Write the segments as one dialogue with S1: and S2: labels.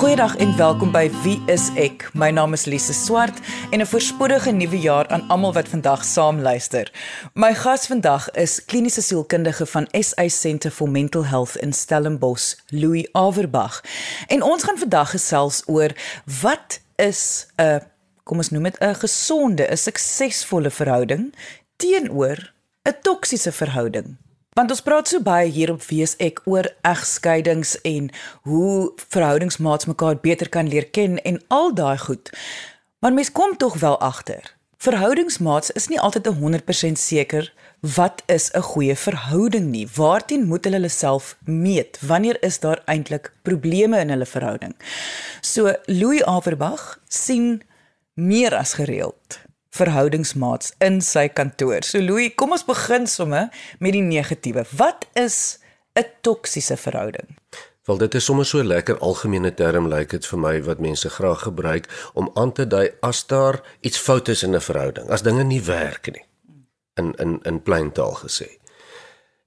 S1: Goeiedag en welkom by Wie is ek? My naam is Lise Swart en 'n voorspoedige nuwe jaar aan almal wat vandag saam luister. My gas vandag is kliniese sielkundige van SA Centre for Mental Health in Stellenbosch, Louis Averbag. En ons gaan vandag gesels oor wat is 'n kom ons noem dit 'n gesonde, 'n suksesvolle verhouding teenoor 'n toksiese verhouding. Want ons praat so baie hier op wees ek oor egskeidings en hoe verhoudingsmaats mekaar beter kan leer ken en al daai goed. Maar mens kom tog wel agter. Verhoudingsmaats is nie altyd 100% seker wat is 'n goeie verhouding nie. Waarteen moet hulle hulle self meet? Wanneer is daar eintlik probleme in hulle verhouding? So Louis Averbag sien meer as gereeld verhoudingsmaats in sy kantoor. So Louis, kom ons begin somme met die negatiewe. Wat is 'n toksiese verhouding?
S2: Wel dit is sommer so lekker algemene term lyk like dit vir my wat mense graag gebruik om aan te dui as daar iets fout is in 'n verhouding, as dinge nie werk nie. In in in plain taal gesê.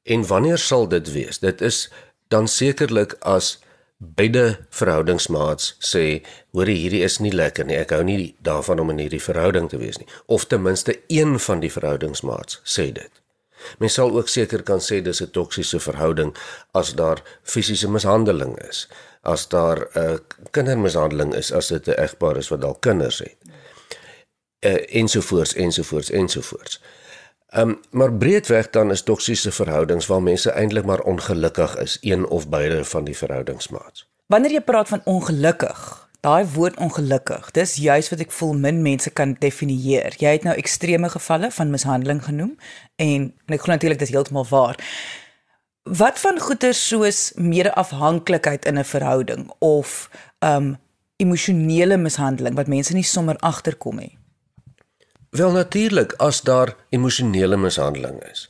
S2: En wanneer sal dit wees? Dit is dan sekerlik as beide verhoudingsmaats sê, hoor hierdie is nie lekker nie. Ek hou nie daarvan om in hierdie verhouding te wees nie. Of ten minste een van die verhoudingsmaats sê dit. Mens sal ook seker kan sê dis 'n toksiese verhouding as daar fisiese mishandeling is, as daar 'n uh, kindermishandeling is, as dit 'n egpaar is wat dalk kinders het. Uh, ensovoorts ensovoorts ensovoorts. Ehm um, maar breedweg dan is toksiese verhoudings waar mense eintlik maar ongelukkig is, een of beide van die verhoudingsmaats.
S1: Wanneer jy praat van ongelukkig, daai woord ongelukkig, dis juis wat ek voel min mense kan definieer. Jy het nou ekstreme gevalle van mishandeling genoem en, en ek glo natuurlik dis heeltemal waar. Wat van goeie soos medeafhanklikheid in 'n verhouding of ehm um, emosionele mishandeling wat mense nie sommer agterkom nie?
S2: Wel natuurlik as daar emosionele mishandeling is.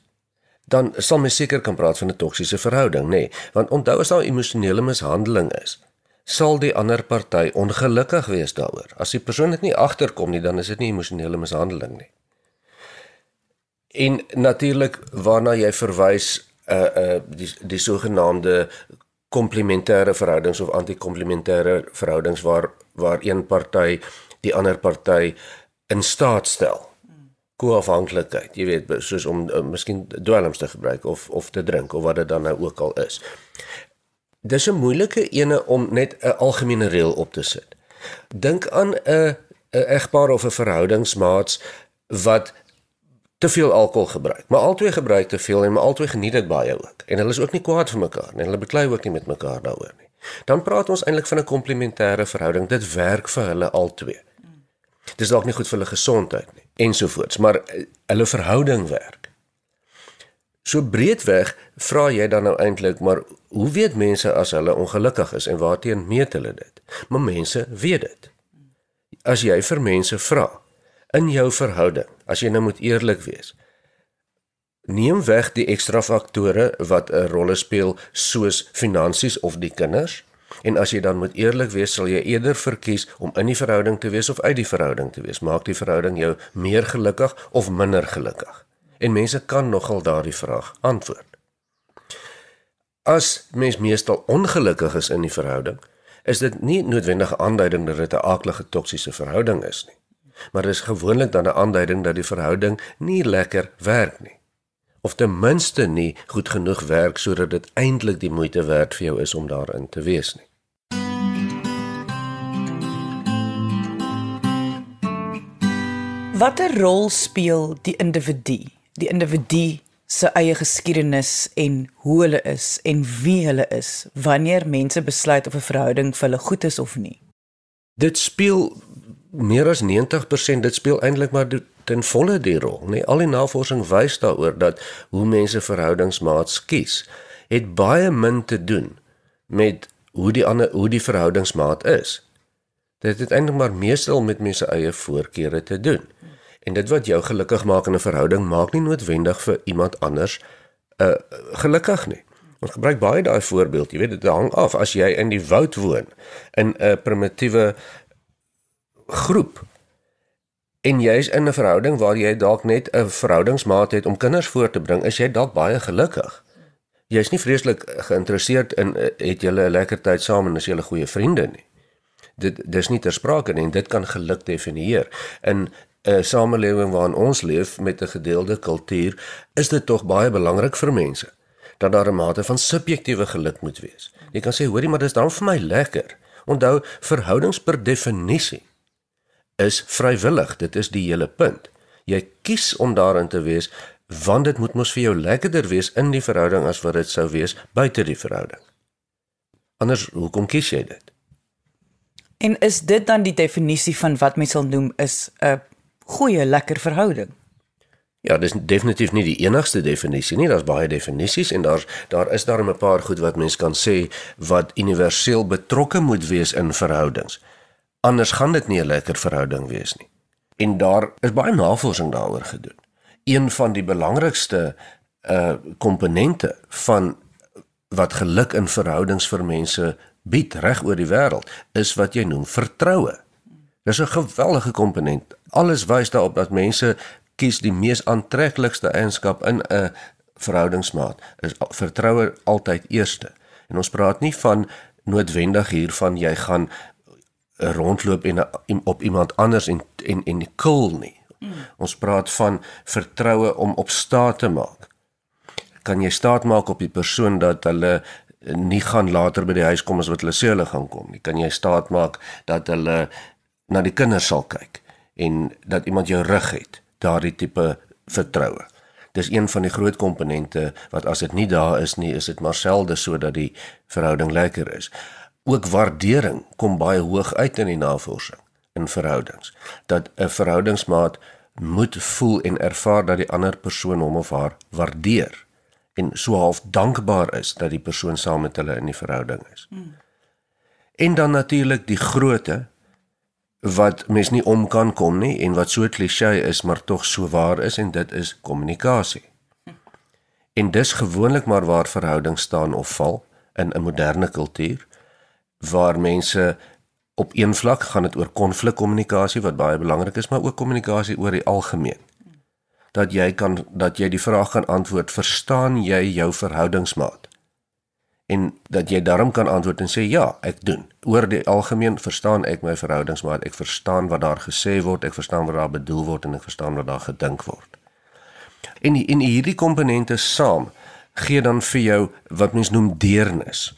S2: Dan sal mens seker kan praat van 'n toksiese verhouding, nê? Nee, want onthou as daar emosionele mishandeling is, sal die ander party ongelukkig wees daaroor. As die persoon dit nie agterkom nie, dan is dit nie emosionele mishandeling nie. En natuurlik waarna jy verwys uh uh die die sogenaamde komplementêre verhoudings of antikomplementêre verhoudings waar waar een party die ander party in staat stel. Koafhanklikheid, jy weet, soos om uh, miskien dwelms te gebruik of of te drink of wat dit dan nou ook al is. Dis 'n moeilike ene om net 'n algemene reël op te sit. Dink aan 'n 'n egpaar of 'n verhoudingsmaats wat te veel alkohol gebruik. Maar albei gebruik te veel en maar albei geniet dit baie ook. En hulle is ook nie kwaad vir mekaar nie. Hulle beklei ook nie met mekaar daaroor nie. Dan praat ons eintlik van 'n komplementêre verhouding. Dit werk vir hulle albei. Dis dalk nie goed vir hulle gesondheid nie ensovoorts, maar eh, hulle verhouding werk. So breedweg vra jy dan nou eintlik, maar hoe weet mense as hulle ongelukkig is en waarteen meet hulle dit? Maar mense weet dit. As jy vir mense vra in jou verhouding, as jy nou moet eerlik wees, neem weg die ekstra faktore wat 'n rol speel soos finansies of die kinders En as jy dan moet eerlik wees, sal jy eerder verkies om in die verhouding te wees of uit die verhouding te wees. Maak die verhouding jou meer gelukkig of minder gelukkig? En mense kan nogal daardie vraag antwoord. As mens meestal ongelukkig is in die verhouding, is dit nie noodwendig 'n aanduiding dat dit 'n aaklige toksiese verhouding is nie. Maar dit is gewoonlik dan 'n aanduiding dat die verhouding nie lekker werk nie of ten minste nie goed genoeg werk sodat dit eintlik die moeite werd vir jou is om daarin te wees nie.
S1: Watter rol speel die individu, die individu se eie geskiedenis en hoe hulle is en wie hulle is wanneer mense besluit of 'n verhouding vir hulle goed is of nie?
S2: Dit speel meer as 90% dit speel eintlik maar ten volle die rol? Nee, al die navorsing wys daaroor dat hoe mense verhoudingsmaats kies, het baie min te doen met hoe die ander hoe die verhoudingsmaat is. Dit het eintlik maar meestal met mense eie voorkeure te doen. En dit wat jou gelukkig maak in 'n verhouding maak nie noodwendig vir iemand anders uh gelukkig nie. Ons gebruik baie daai voorbeeld, jy weet dit hang af as jy in die woud woon in 'n primitiewe groep en jy is in 'n verhouding waar jy dalk net 'n verhoudingsmaat het om kinders voor te bring, is jy dalk baie gelukkig. Jy is nie vreeslik geïnteresseerd in eh, het julle 'n lekker tyd saam en is julle goeie vriende nie. Dit dis nie ter sprake nie en dit kan geluk definieer. In 'n samelewing waarin ons leef met 'n gedeelde kultuur, is dit tog baie belangrik vir mense dat daar 'n mate van subjektiewe geluk moet wees. Jy kan sê, hoorie, maar dis dan vir my lekker. Onthou, verhoudings per definisie is vrywillig. Dit is die hele punt. Jy kies om daarin te wees want dit moet mos vir jou lekkerder wees in die verhouding as wat dit sou wees buite die verhouding. Anders hoekom kies jy dit?
S1: En is dit dan die definisie van wat mens sal noem is 'n goeie lekker verhouding?
S2: Ja, dis definitief nie die enigste definisie nie. Daar's baie definisies en daar's daar is daar 'n paar goed wat mens kan sê wat universeel betrokke moet wees in verhoudings. Anders gaan dit nie 'n lekker verhouding wees nie. En daar is baie navorsing daaroor gedoen. Een van die belangrikste uh komponente van wat geluk in verhoudings vir mense bied reg oor die wêreld is wat jy noem vertroue. Dis 'n geweldige komponent. Alles wys daarop dat mense kies die mees aantreklikste eienskap in 'n verhoudingsmaat is vertroue altyd eerste. En ons praat nie van noodwendig hiervan jy gaan rondloop en op iemand anders en en en kil nie. Mm. Ons praat van vertroue om op staat te maak. Kan jy staat maak op die persoon dat hulle nie gaan later by die huis kom as wat hulle sê hulle gaan kom nie. Kan jy staat maak dat hulle na die kinders sal kyk en dat iemand jou rug het? daardie tipe vertroue. Dis een van die groot komponente wat as dit nie daar is nie, is dit maar selde sodat die verhouding lekker is. Ook waardering kom baie hoog uit in die navorsing in verhoudings. Dat 'n verhoudingsmaat moet voel en ervaar dat die ander persoon hom of haar waardeer en so half dankbaar is dat die persoon saam met hulle in die verhouding is. Hmm. En dan natuurlik die grootte wat mens nie om kan kom nie en wat so klisjé is maar tog so waar is en dit is kommunikasie. En dis gewoonlik maar waar verhoudings staan of val in 'n moderne kultuur waar mense op een vlak gaan dit oor konflikkommunikasie wat baie belangrik is, maar ook kommunikasie oor die algemeen. Dat jy kan dat jy die vraag kan antwoord, verstaan jy jou verhoudingsmaat? en dat jy daarom kan antwoord en sê ja, ek doen. Oor die algemeen verstaan ek my verhoudings, maar ek verstaan wat daar gesê word, ek verstaan wat daar bedoel word en ek verstaan wat daar gedink word. En in hierdie komponente saam gee dan vir jou wat mens noem deernis.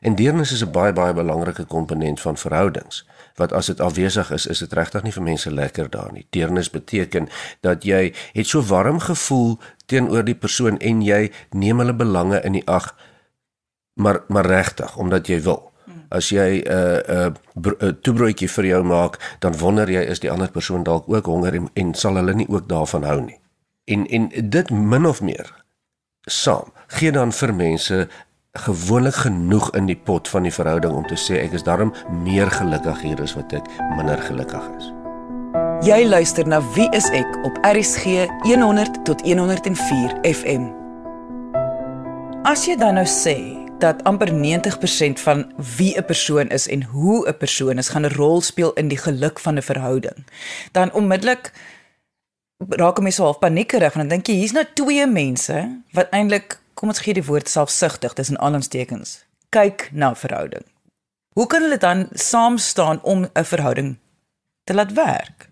S2: En deernis is 'n baie baie belangrike komponent van verhoudings wat as dit afwesig is, is dit regtig nie vir mense lekker daar nie. Deernis beteken dat jy het so warm gevoel teenoor die persoon en jy neem hulle belange in die ag maar maar regtig omdat jy wil. As jy 'n uh, 'n uh, toebroodjie vir jou maak, dan wonder jy is die ander persoon dalk ook honger en, en sal hulle nie ook daarvan hou nie. En en dit min of meer saam gee dan vir mense gewoonlik genoeg in die pot van die verhouding om te sê ek is darm meer gelukkig hier as wat ek minder gelukkig is.
S1: Jy luister na Wie is ek op RCG 100 tot 104 FM. As jy dan nou sê dat amper 90% van wie 'n persoon is en hoe 'n persoon is gaan 'n rol speel in die geluk van 'n verhouding. Dan onmiddellik raak so half paniekerig en dan dink jy hier's nou twee mense wat eintlik kom ons gee die woord selfsugtig tussen aanhalingstekens kyk na verhouding. Hoe kan hulle dan saam staan om 'n verhouding te laat werk?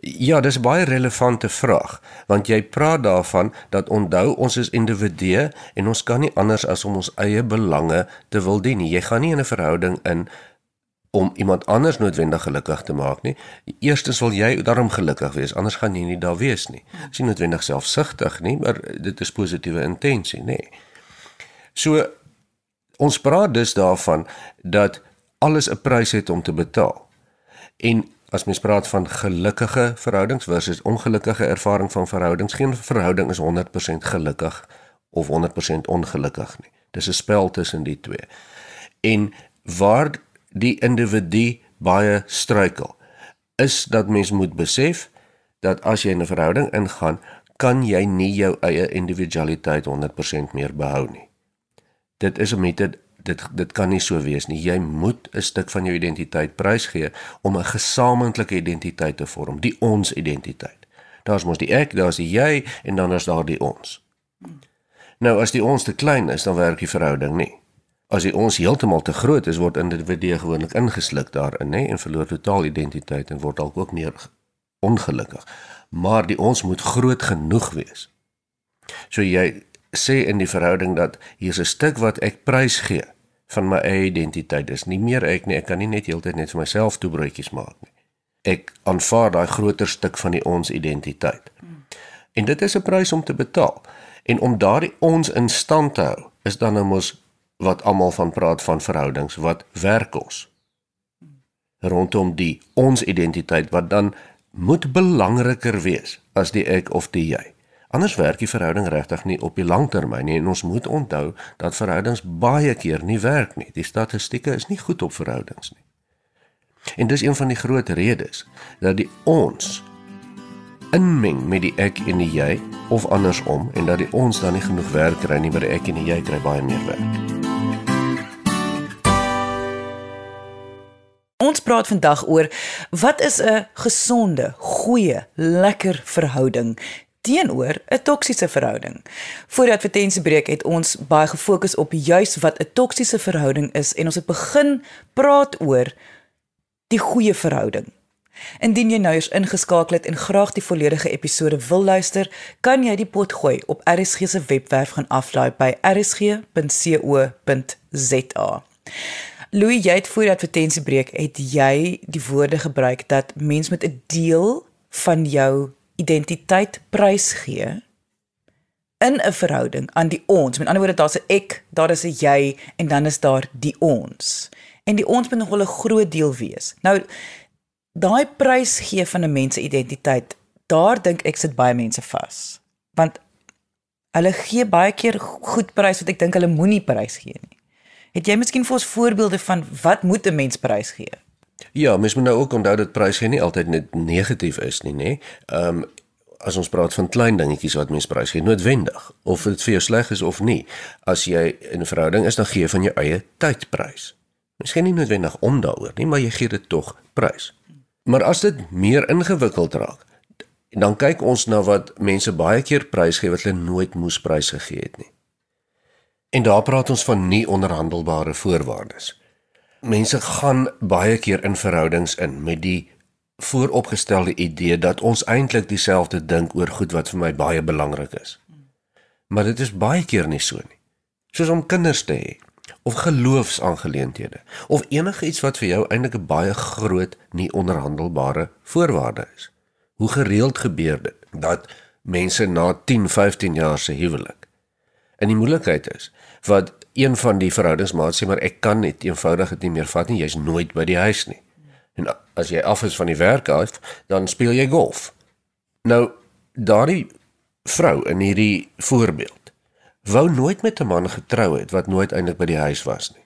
S2: Ja, dis 'n baie relevante vraag, want jy praat daarvan dat onthou ons is individue en ons kan nie anders as om ons eie belange te wil dien nie. Jy gaan nie in 'n verhouding in om iemand anders noodwendig gelukkig te maak nie. Eerstens wil jy daarom gelukkig wees, anders gaan jy nie daar wees nie. Dis nie noodwendig selfsugtig nie, maar dit is positiewe intensie, nê. So ons praat dus daarvan dat alles 'n prys het om te betaal. En as mens praat van gelukkige verhoudings versus ongelukkige ervaring van verhoudings, geen verhouding is 100% gelukkig of 100% ongelukkig nie. Dis 'n spel tussen die twee. En waar die individu baie struikel, is dat mens moet besef dat as jy 'n verhouding ingaan, kan jy nie jou eie individualiteit 100% meer behou nie. Dit is 'n methode dit dit kan nie so wees nie. Jy moet 'n stuk van jou identiteit prysgee om 'n gesamentlike identiteit te vorm, die ons identiteit. Daar's mos die ek, daar's die jy en dan is daar die ons. Nou as die ons te klein is, dan werk die verhouding nie. As die ons heeltemal te groot is, word individue gewoonlik ingesluk daarin, nê, en verloor totaal identiteit en word dalk ook meer ongelukkig. Maar die ons moet groot genoeg wees. So jy sê in die verhouding dat hier's 'n stuk wat ek prys gee van my eie identiteit. Dis nie meer ek nie. Ek kan nie net heeltyd net vir myself toebroodjies maak nie. Ek aanvaar daai groter stuk van die ons identiteit. En dit is 'n prys om te betaal. En om daardie ons in stand te hou, is dan nou mos wat almal van praat van verhoudings wat werk kos. Rondom die ons identiteit wat dan moet belangriker wees as die ek of die jy. Anders werk die verhouding regtig nie op die lang termyn nie en ons moet onthou dat verhoudings baie keer nie werk nie. Die statistieke is nie goed op verhoudings nie. En dis een van die groot redes dat die ons inmeng met die ek en die jy of andersom en dat die ons dan nie genoeg werk kry nie, maar die ek en die jy kry baie meer werk.
S1: Ons praat vandag oor wat is 'n gesonde, goeie, lekker verhouding teenoor 'n toksiese verhouding. Voor die advertensiebreek het ons baie gefokus op juis wat 'n toksiese verhouding is en ons het begin praat oor die goeie verhouding. Indien jy nou eens ingeskakel het en graag die volledige episode wil luister, kan jy die pot gooi op RSG se webwerf gaan aflaai by rsg.co.za. Louis, jy het voor die advertensiebreek het jy die woorde gebruik dat mens met 'n deel van jou identiteit prys gee in 'n verhouding aan die ons. Met ander woorde daar's 'n ek, daar is 'n jy en dan is daar die ons. En die ons moet nog wel 'n groot deel wees. Nou daai prys gee van 'n mens se identiteit, daar dink ek sit baie mense vas. Want hulle gee baie keer goed prys wat ek dink hulle moenie prys gee nie. Het jy miskien vir ons voorbeelde van wat moet 'n mens prys gee?
S2: Ja, mens moet nou ook onthou dat prysgee nie altyd net negatief is nie, nê? Ehm as ons praat van klein dingetjies wat mens prysgee, noodwendig of dit vir jou sleg is of nie. As jy in 'n verhouding is, dan gee jy van jou eie tyd prys. Gee nie noodwendig om daaroor nie, maar jy gee dit tog prys. Maar as dit meer ingewikkeld raak, dan kyk ons na wat mense baie keer prysgee wat hulle nooit moes prysgegee het nie. En daar praat ons van nie onderhandelbare voorwaardes mense gaan baie keer in verhoudings in met die vooropgestelde idee dat ons eintlik dieselfde dink oor goed wat vir my baie belangrik is. Maar dit is baie keer nie so nie. Soos om kinders te hê of geloofsaangeleenthede of enige iets wat vir jou eintlik 'n baie groot nie onderhandelbare voorwaarde is. Hoe gereeld gebeur dit dat mense na 10, 15 jaar se huwelik in die moeilikheid is wat een van die verhoudingsmaats sê maar ek kan net eenvoudig dit nie meer vat nie, jy's nooit by die huis nie. En as jy af is van die werk af, dan speel jy golf. Nou daardie vrou in hierdie voorbeeld wou nooit met 'n man getrou het wat nooit eintlik by die huis was nie.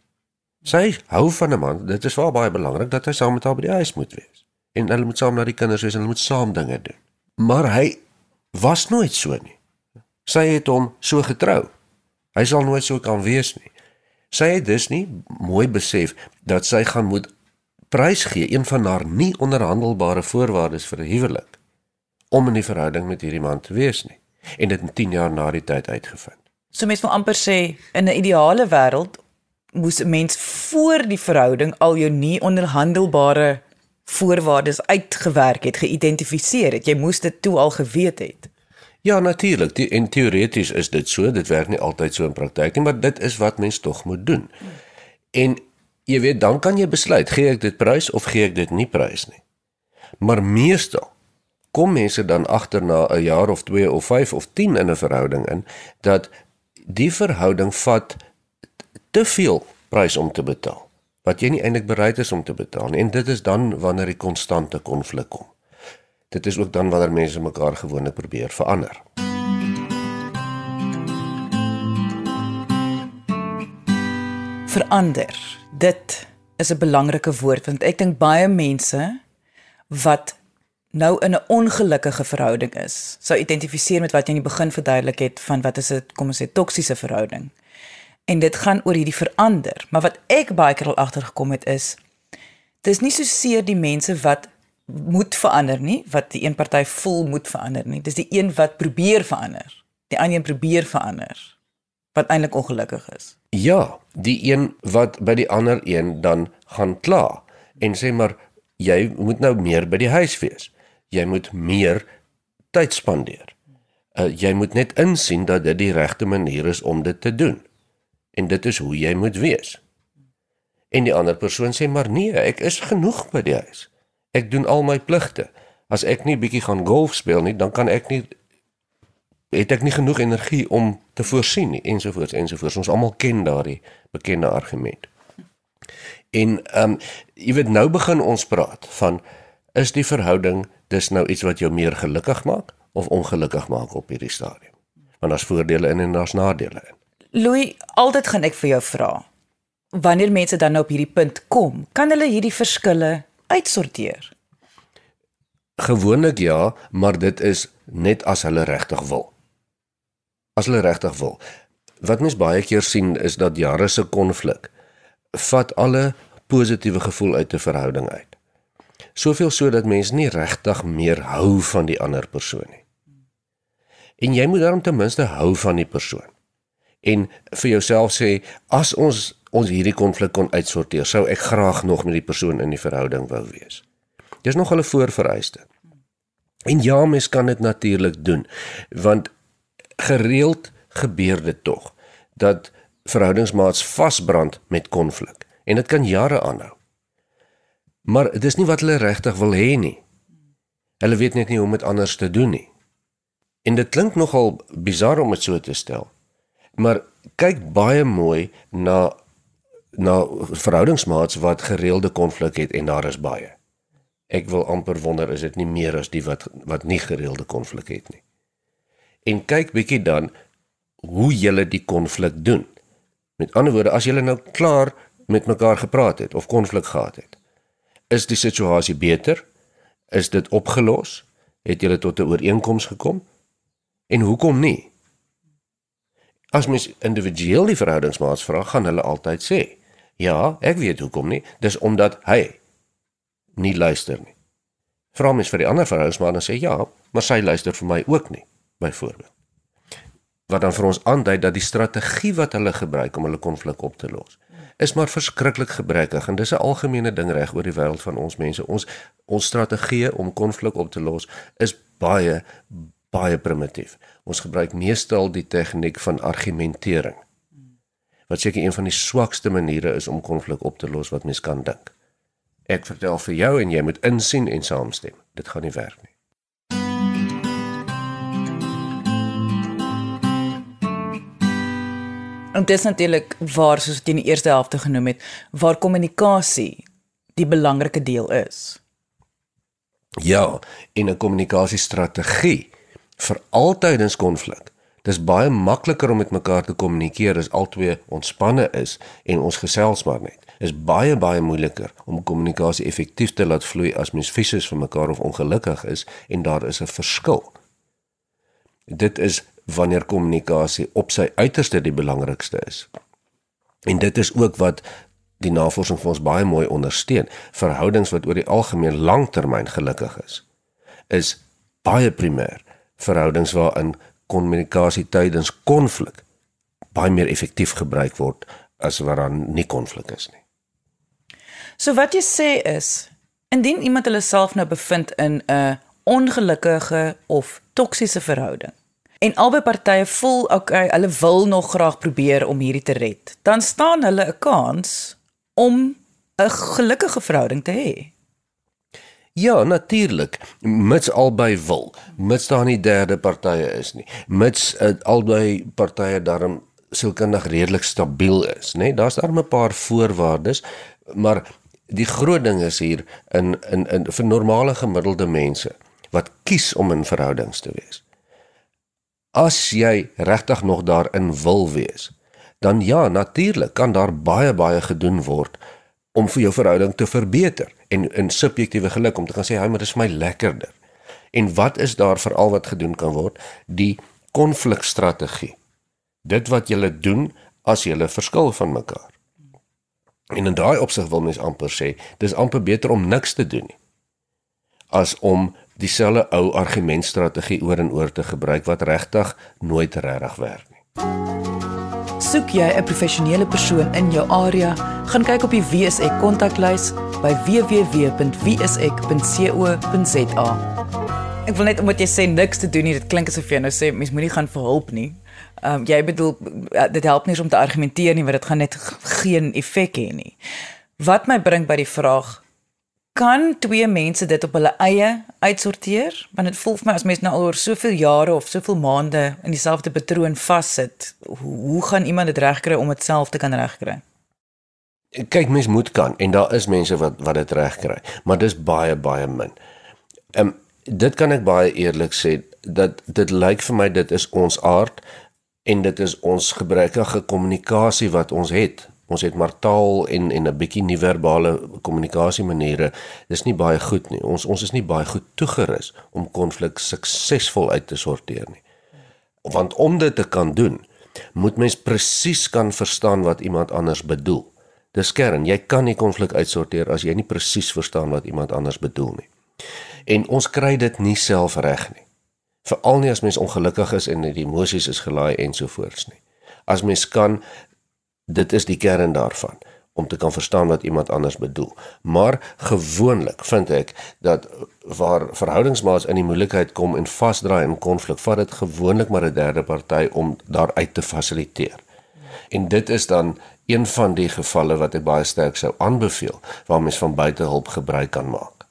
S2: Sy hou van 'n man, dit is wel baie belangrik dat hy saam met haar by die huis moet wees. En hulle moet saam na die kinders wees en hulle moet saam dinge doen. Maar hy was nooit so nie. Sy het hom so getrou. Hy sal nooit so kan wees nie. Sy het dus nie mooi besef dat sy gaan moet prys gee een van haar nie onderhandelbare voorwaardes vir 'n huwelik om in 'n verhouding met hierdie man te wees nie en dit in 10 jaar na die tyd uitgevind.
S1: So mens wil amper sê in 'n ideale wêreld moes 'n mens voor die verhouding al jou nie onderhandelbare voorwaardes uitgewerk het, geïdentifiseer het. Jy moes dit toe al geweet het.
S2: Ja, natuurlik. Die en teoreties is dit so, dit werk nie altyd so in praktyk nie, maar dit is wat mens tog moet doen. En jy weet, dan kan jy besluit, gee ek dit prys of gee ek dit nie prys nie. Maar meestal kom mense dan agter na 'n jaar of 2 of 5 of 10 in 'n verhouding in dat die verhouding vat te veel prys om te betaal wat jy nie eintlik bereid is om te betaal nie en dit is dan wanneer die konstante konflik kom dit is ook dan wanneer mense mekaar gewoonlik probeer verander.
S1: Verander. Dit is 'n belangrike woord want ek dink baie mense wat nou in 'n ongelukkige verhouding is, sou identifiseer met wat jy in die begin verduidelik het van wat is dit kom ons sê toksiese verhouding. En dit gaan oor hierdie verander, maar wat ek baie keer al agtergekom het is dis nie so seer die mense wat moet verander nie wat die een party voel moet verander nie dis die een wat probeer verander die ander een probeer verander wat eintlik ongelukkig is.
S2: Ja, die een wat by die ander een dan gaan kla en sê maar jy moet nou meer by die huis wees. Jy moet meer tyd spandeer. Uh, jy moet net insien dat dit die regte manier is om dit te doen. En dit is hoe jy moet wees. En die ander persoon sê maar nee, ek is genoeg by die huis. Ek doen al my pligte. As ek nie bietjie gaan golf speel nie, dan kan ek nie het ek nie genoeg energie om te voorsien nie ensovoorts ensovoorts. Ons almal ken daardie bekende argument. En ehm um, jy weet nou begin ons praat van is die verhouding dis nou iets wat jou meer gelukkig maak of ongelukkig maak op hierdie stadium? Want daar's voordele in en daar's nadele in.
S1: Louis, altyd gaan ek vir jou vra. Wanneer mense dan nou op hierdie punt kom, kan hulle hierdie verskille uitsorteer?
S2: Gewoonlik ja, maar dit is net as hulle regtig wil. As hulle regtig wil. Wat mens baie keer sien is dat jare se konflik vat alle positiewe gevoel uit 'n verhouding uit. Soveel so dat mense nie regtig meer hou van die ander persoon nie. En jy moet daarom ten minste hou van die persoon. En vir jouself sê as ons ons hierdie konflik kon uitsorteer, sou ek graag nog met die persoon in die verhouding wou wees. Dis nog 'n voorvereiste. En ja, mens kan dit natuurlik doen want gereeld gebeur dit tog dat verhoudingsmaats vasbrand met konflik en dit kan jare aanhou. Maar dit is nie wat hulle regtig wil hê nie. Hulle weet net nie hoe om dit anders te doen nie. En dit klink nogal bizar om dit so te stel. Maar kyk baie mooi na na verhoudingsmaats wat gereelde konflik het en daar is baie. Ek wil amper wonder is dit nie meer as die wat wat nie gereelde konflik het nie. En kyk bietjie dan hoe julle die konflik doen. Met ander woorde, as julle nou klaar met mekaar gepraat het of konflik gehad het, is die situasie beter? Is dit opgelos? Het julle tot 'n ooreenkoms gekom? En hoekom nie? As mens individueel die verhoudingsmaats vra, gaan hulle altyd sê: "Ja, ek weet hoekom nie. Dis omdat hy nie luister nie." Vra mens vir die ander verhoudingsmaat en sê: "Ja, maar sy luister vir my ook nie." Byvoorbeeld wat dan vir ons aandui dat die strategie wat hulle gebruik om hulle konflik op te los is maar verskriklik gebrekkig en dis 'n algemene ding reg oor die wêreld van ons mense. Ons ons strategie om konflik op te los is baie baie primitief. Ons gebruik meestal die tegniek van argumentering. Wat seker een van die swakste maniere is om konflik op te los wat mens kan dink. Ek vertel vir jou en jy moet insien en saamstem. Dit gaan nie werk nie.
S1: En dit is natuurlik waar soos in die eerste helfte genoem het, waar kommunikasie die belangrike deel is.
S2: Ja, in 'n kommunikasiestrategie vir altydens konflik. Dis baie makliker om met mekaar te kommunikeer as albei ontspanne is en ons gesels maar net. Is baie baie moeiliker om kommunikasie effektief te laat vloei as mens fisies vir mekaar of ongelukkig is en daar is 'n verskil. Dit is wanneer kommunikasie op sy uiterste die belangrikste is. En dit is ook wat die navorsing vir ons baie mooi ondersteun. Verhoudings wat oor die algemeen langtermyn gelukkig is, is baie primêr verhoudings waarin kommunikasie tydens konflik baie meer effektief gebruik word as waar dan nie konflik is nie.
S1: So wat jy sê is indien iemand hulle self nou bevind in 'n ongelukkige of toksiese verhouding en albei partye voel okay, hulle wil nog graag probeer om hierdie te red, dan staan hulle 'n kans om 'n gelukkige verhouding te hê.
S2: Ja, natuurlik, mits albei wil, mits daar nie derde partye is nie, mits uh, albei partye daarom sielkundig redelik stabiel is, nê? Nee? Daar's daar 'n paar voorwaardes, maar die groot ding is hier in in in vir normale gemiddelde mense wat kies om in verhoudings te wees as jy regtig nog daarin wil wees, dan ja, natuurlik kan daar baie baie gedoen word om vir jou verhouding te verbeter en in subjektiewe geluk om te gaan sê, "Hy, maar dit is my lekkerder." En wat is daar veral wat gedoen kan word? Die konflikstrategie. Dit wat jy doen as jy verskil van mekaar. En in daai opsig wil mens amper sê, dis amper beter om niks te doen nie as om dieselfde ou argumentstrategie oor en oor te gebruik wat regtig nooit regtig werk nie.
S1: soek jy 'n professionele persoon in jou area, gaan kyk op die WSE kontaklys by www.wsek.co.za. Ek wil net omdat jy sê niks te doen nie, dit klink asof jy nou sê mens moenie gaan vir hulp nie. Ehm um, jy bedoel dit help nie om te argumenteer nie, want dit gaan net geen effek hê nie. Wat my bring by die vraag kan twee mense dit op hulle eie uitsorteer? Want dit voel vir my as mens nou al oor soveel jare of soveel maande in dieselfde patroon vassit, hoe, hoe gaan iemand dit regkry om dit self te kan regkry?
S2: Kyk, mens moet kan en daar is mense wat wat dit regkry, maar dis baie baie min. Ehm um, dit kan ek baie eerlik sê dat dit lyk vir my dit is ons aard en dit is ons gebrekkige kommunikasie wat ons het Ons het maar taal en en 'n bietjie nie-verbale kommunikasie maniere. Dis nie baie goed nie. Ons ons is nie baie goed toegerus om konflik suksesvol uit te sorteer nie. Want om dit te kan doen, moet mens presies kan verstaan wat iemand anders bedoel. Dis kern, jy kan nie konflik uitsorteer as jy nie presies verstaan wat iemand anders bedoel nie. En ons kry dit nie self reg nie. Veral nie as mens ongelukkig is en die emosies is gelaai ensovoorts nie. As mens kan Dit is die kern daarvan om te kan verstaan wat iemand anders bedoel. Maar gewoonlik vind ek dat waar verhoudingsmaats in die moeilikheid kom en vasdraai in konflik, vat dit gewoonlik maar 'n derde party om daaruit te fasiliteer. En dit is dan een van die gevalle wat ek baie sterk sou aanbeveel waar mens van buite hulp gebruik kan maak.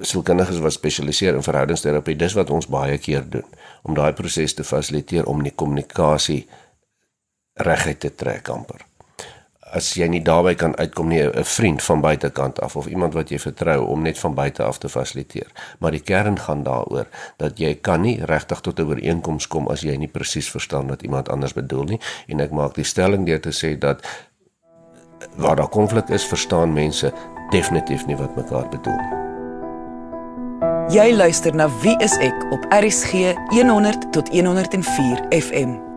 S2: Sielkundiges wat spesialiseer in verhoudingsterapie, dis wat ons baie keer doen om daai proses te fasiliteer om die kommunikasie reguit te trek amper as jy nie daarbey kan uitkom nie 'n vriend van buitekant af of iemand wat jy vertrou om net van buite af te fasiliteer. Maar die kern gaan daaroor dat jy kan nie regtig tot 'n ooreenkoms kom as jy nie presies verstaan wat iemand anders bedoel nie en ek maak die stelling deur te sê dat waar daar konflik is, verstaan mense definitief nie wat mekaar bedoel nie.
S1: Jy luister na Wie is ek op RSG 100 tot 104 FM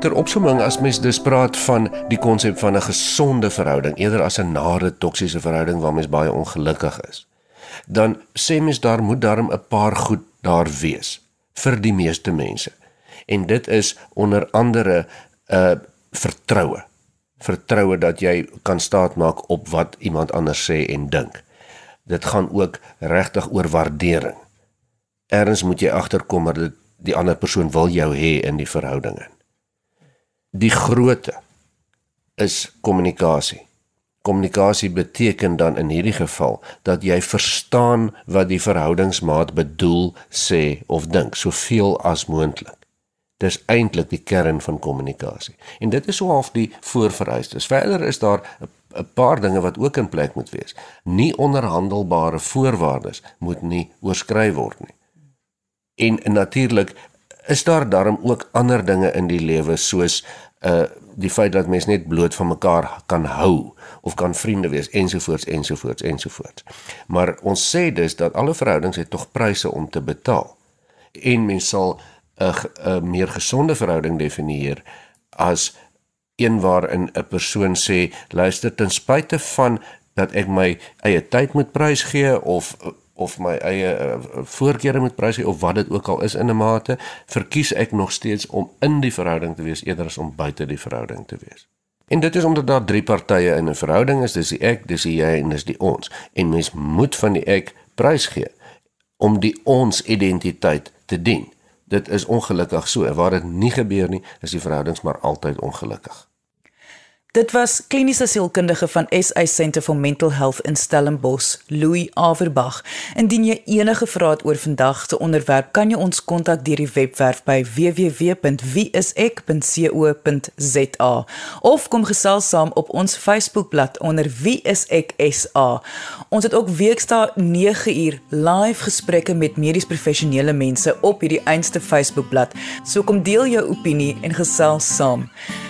S2: ter opsomming as mens dus praat van die konsep van 'n gesonde verhouding eerder as 'n nare toksiese verhouding waar mens baie ongelukkig is dan sê mens daar moet darm 'n paar goed daar wees vir die meeste mense. En dit is onder andere 'n uh, vertroue vertroue dat jy kan staatmaak op wat iemand anders sê en dink. Dit gaan ook regtig oor waardering. Erns moet jy agterkom dat die ander persoon wil jou hê in die verhouding in Die grootte is kommunikasie. Kommunikasie beteken dan in hierdie geval dat jy verstaan wat die verhoudingsmaat bedoel, sê of dink, soveel as moontlik. Dis eintlik die kern van kommunikasie. En dit is so half die voorvereistes. Verder is daar 'n paar dinge wat ook in plek moet wees. Nie onderhandelbare voorwaardes moet nie oorskry word nie. En natuurlik is daar darm ook ander dinge in die lewe soos uh die feit dat mens net bloot van mekaar kan hou of kan vriende wees ensovoorts ensovoorts ensovoorts. Maar ons sê dus dat alle verhoudings het tog pryse om te betaal. En mens sal 'n 'n meer gesonde verhouding definieer as een waarin 'n persoon sê luister ten spyte van dat ek my eie tyd moet prysgee of of my eie uh, voorkeure moet prys of wat dit ook al is in 'n mate, verkies ek nog steeds om in die verhouding te wees eerder as om buite die verhouding te wees. En dit is omdat daar drie partye in 'n verhouding is, dis die ek, dis die jy en dis die ons. En mens moet van die ek prys gee om die ons identiteit te dien. Dit is ongelukkig so. Waar dit nie gebeur nie, is die verhoudings maar altyd ongelukkig.
S1: Dit was kliniese sielkundige van SA Centre for Mental Health in Stellenbosch, Louis Averbag. Indien jy enige vrae het oor vandag se onderwerp, kan jy ons kontak deur die webwerf by www.wieisek.co.za of kom gesels saam op ons Facebookblad onder wieiseksa. Ons het ook weekdae 9uur live gesprekke met medies professionele mense op hierdie einste Facebookblad. So kom deel jou opinie en gesels saam.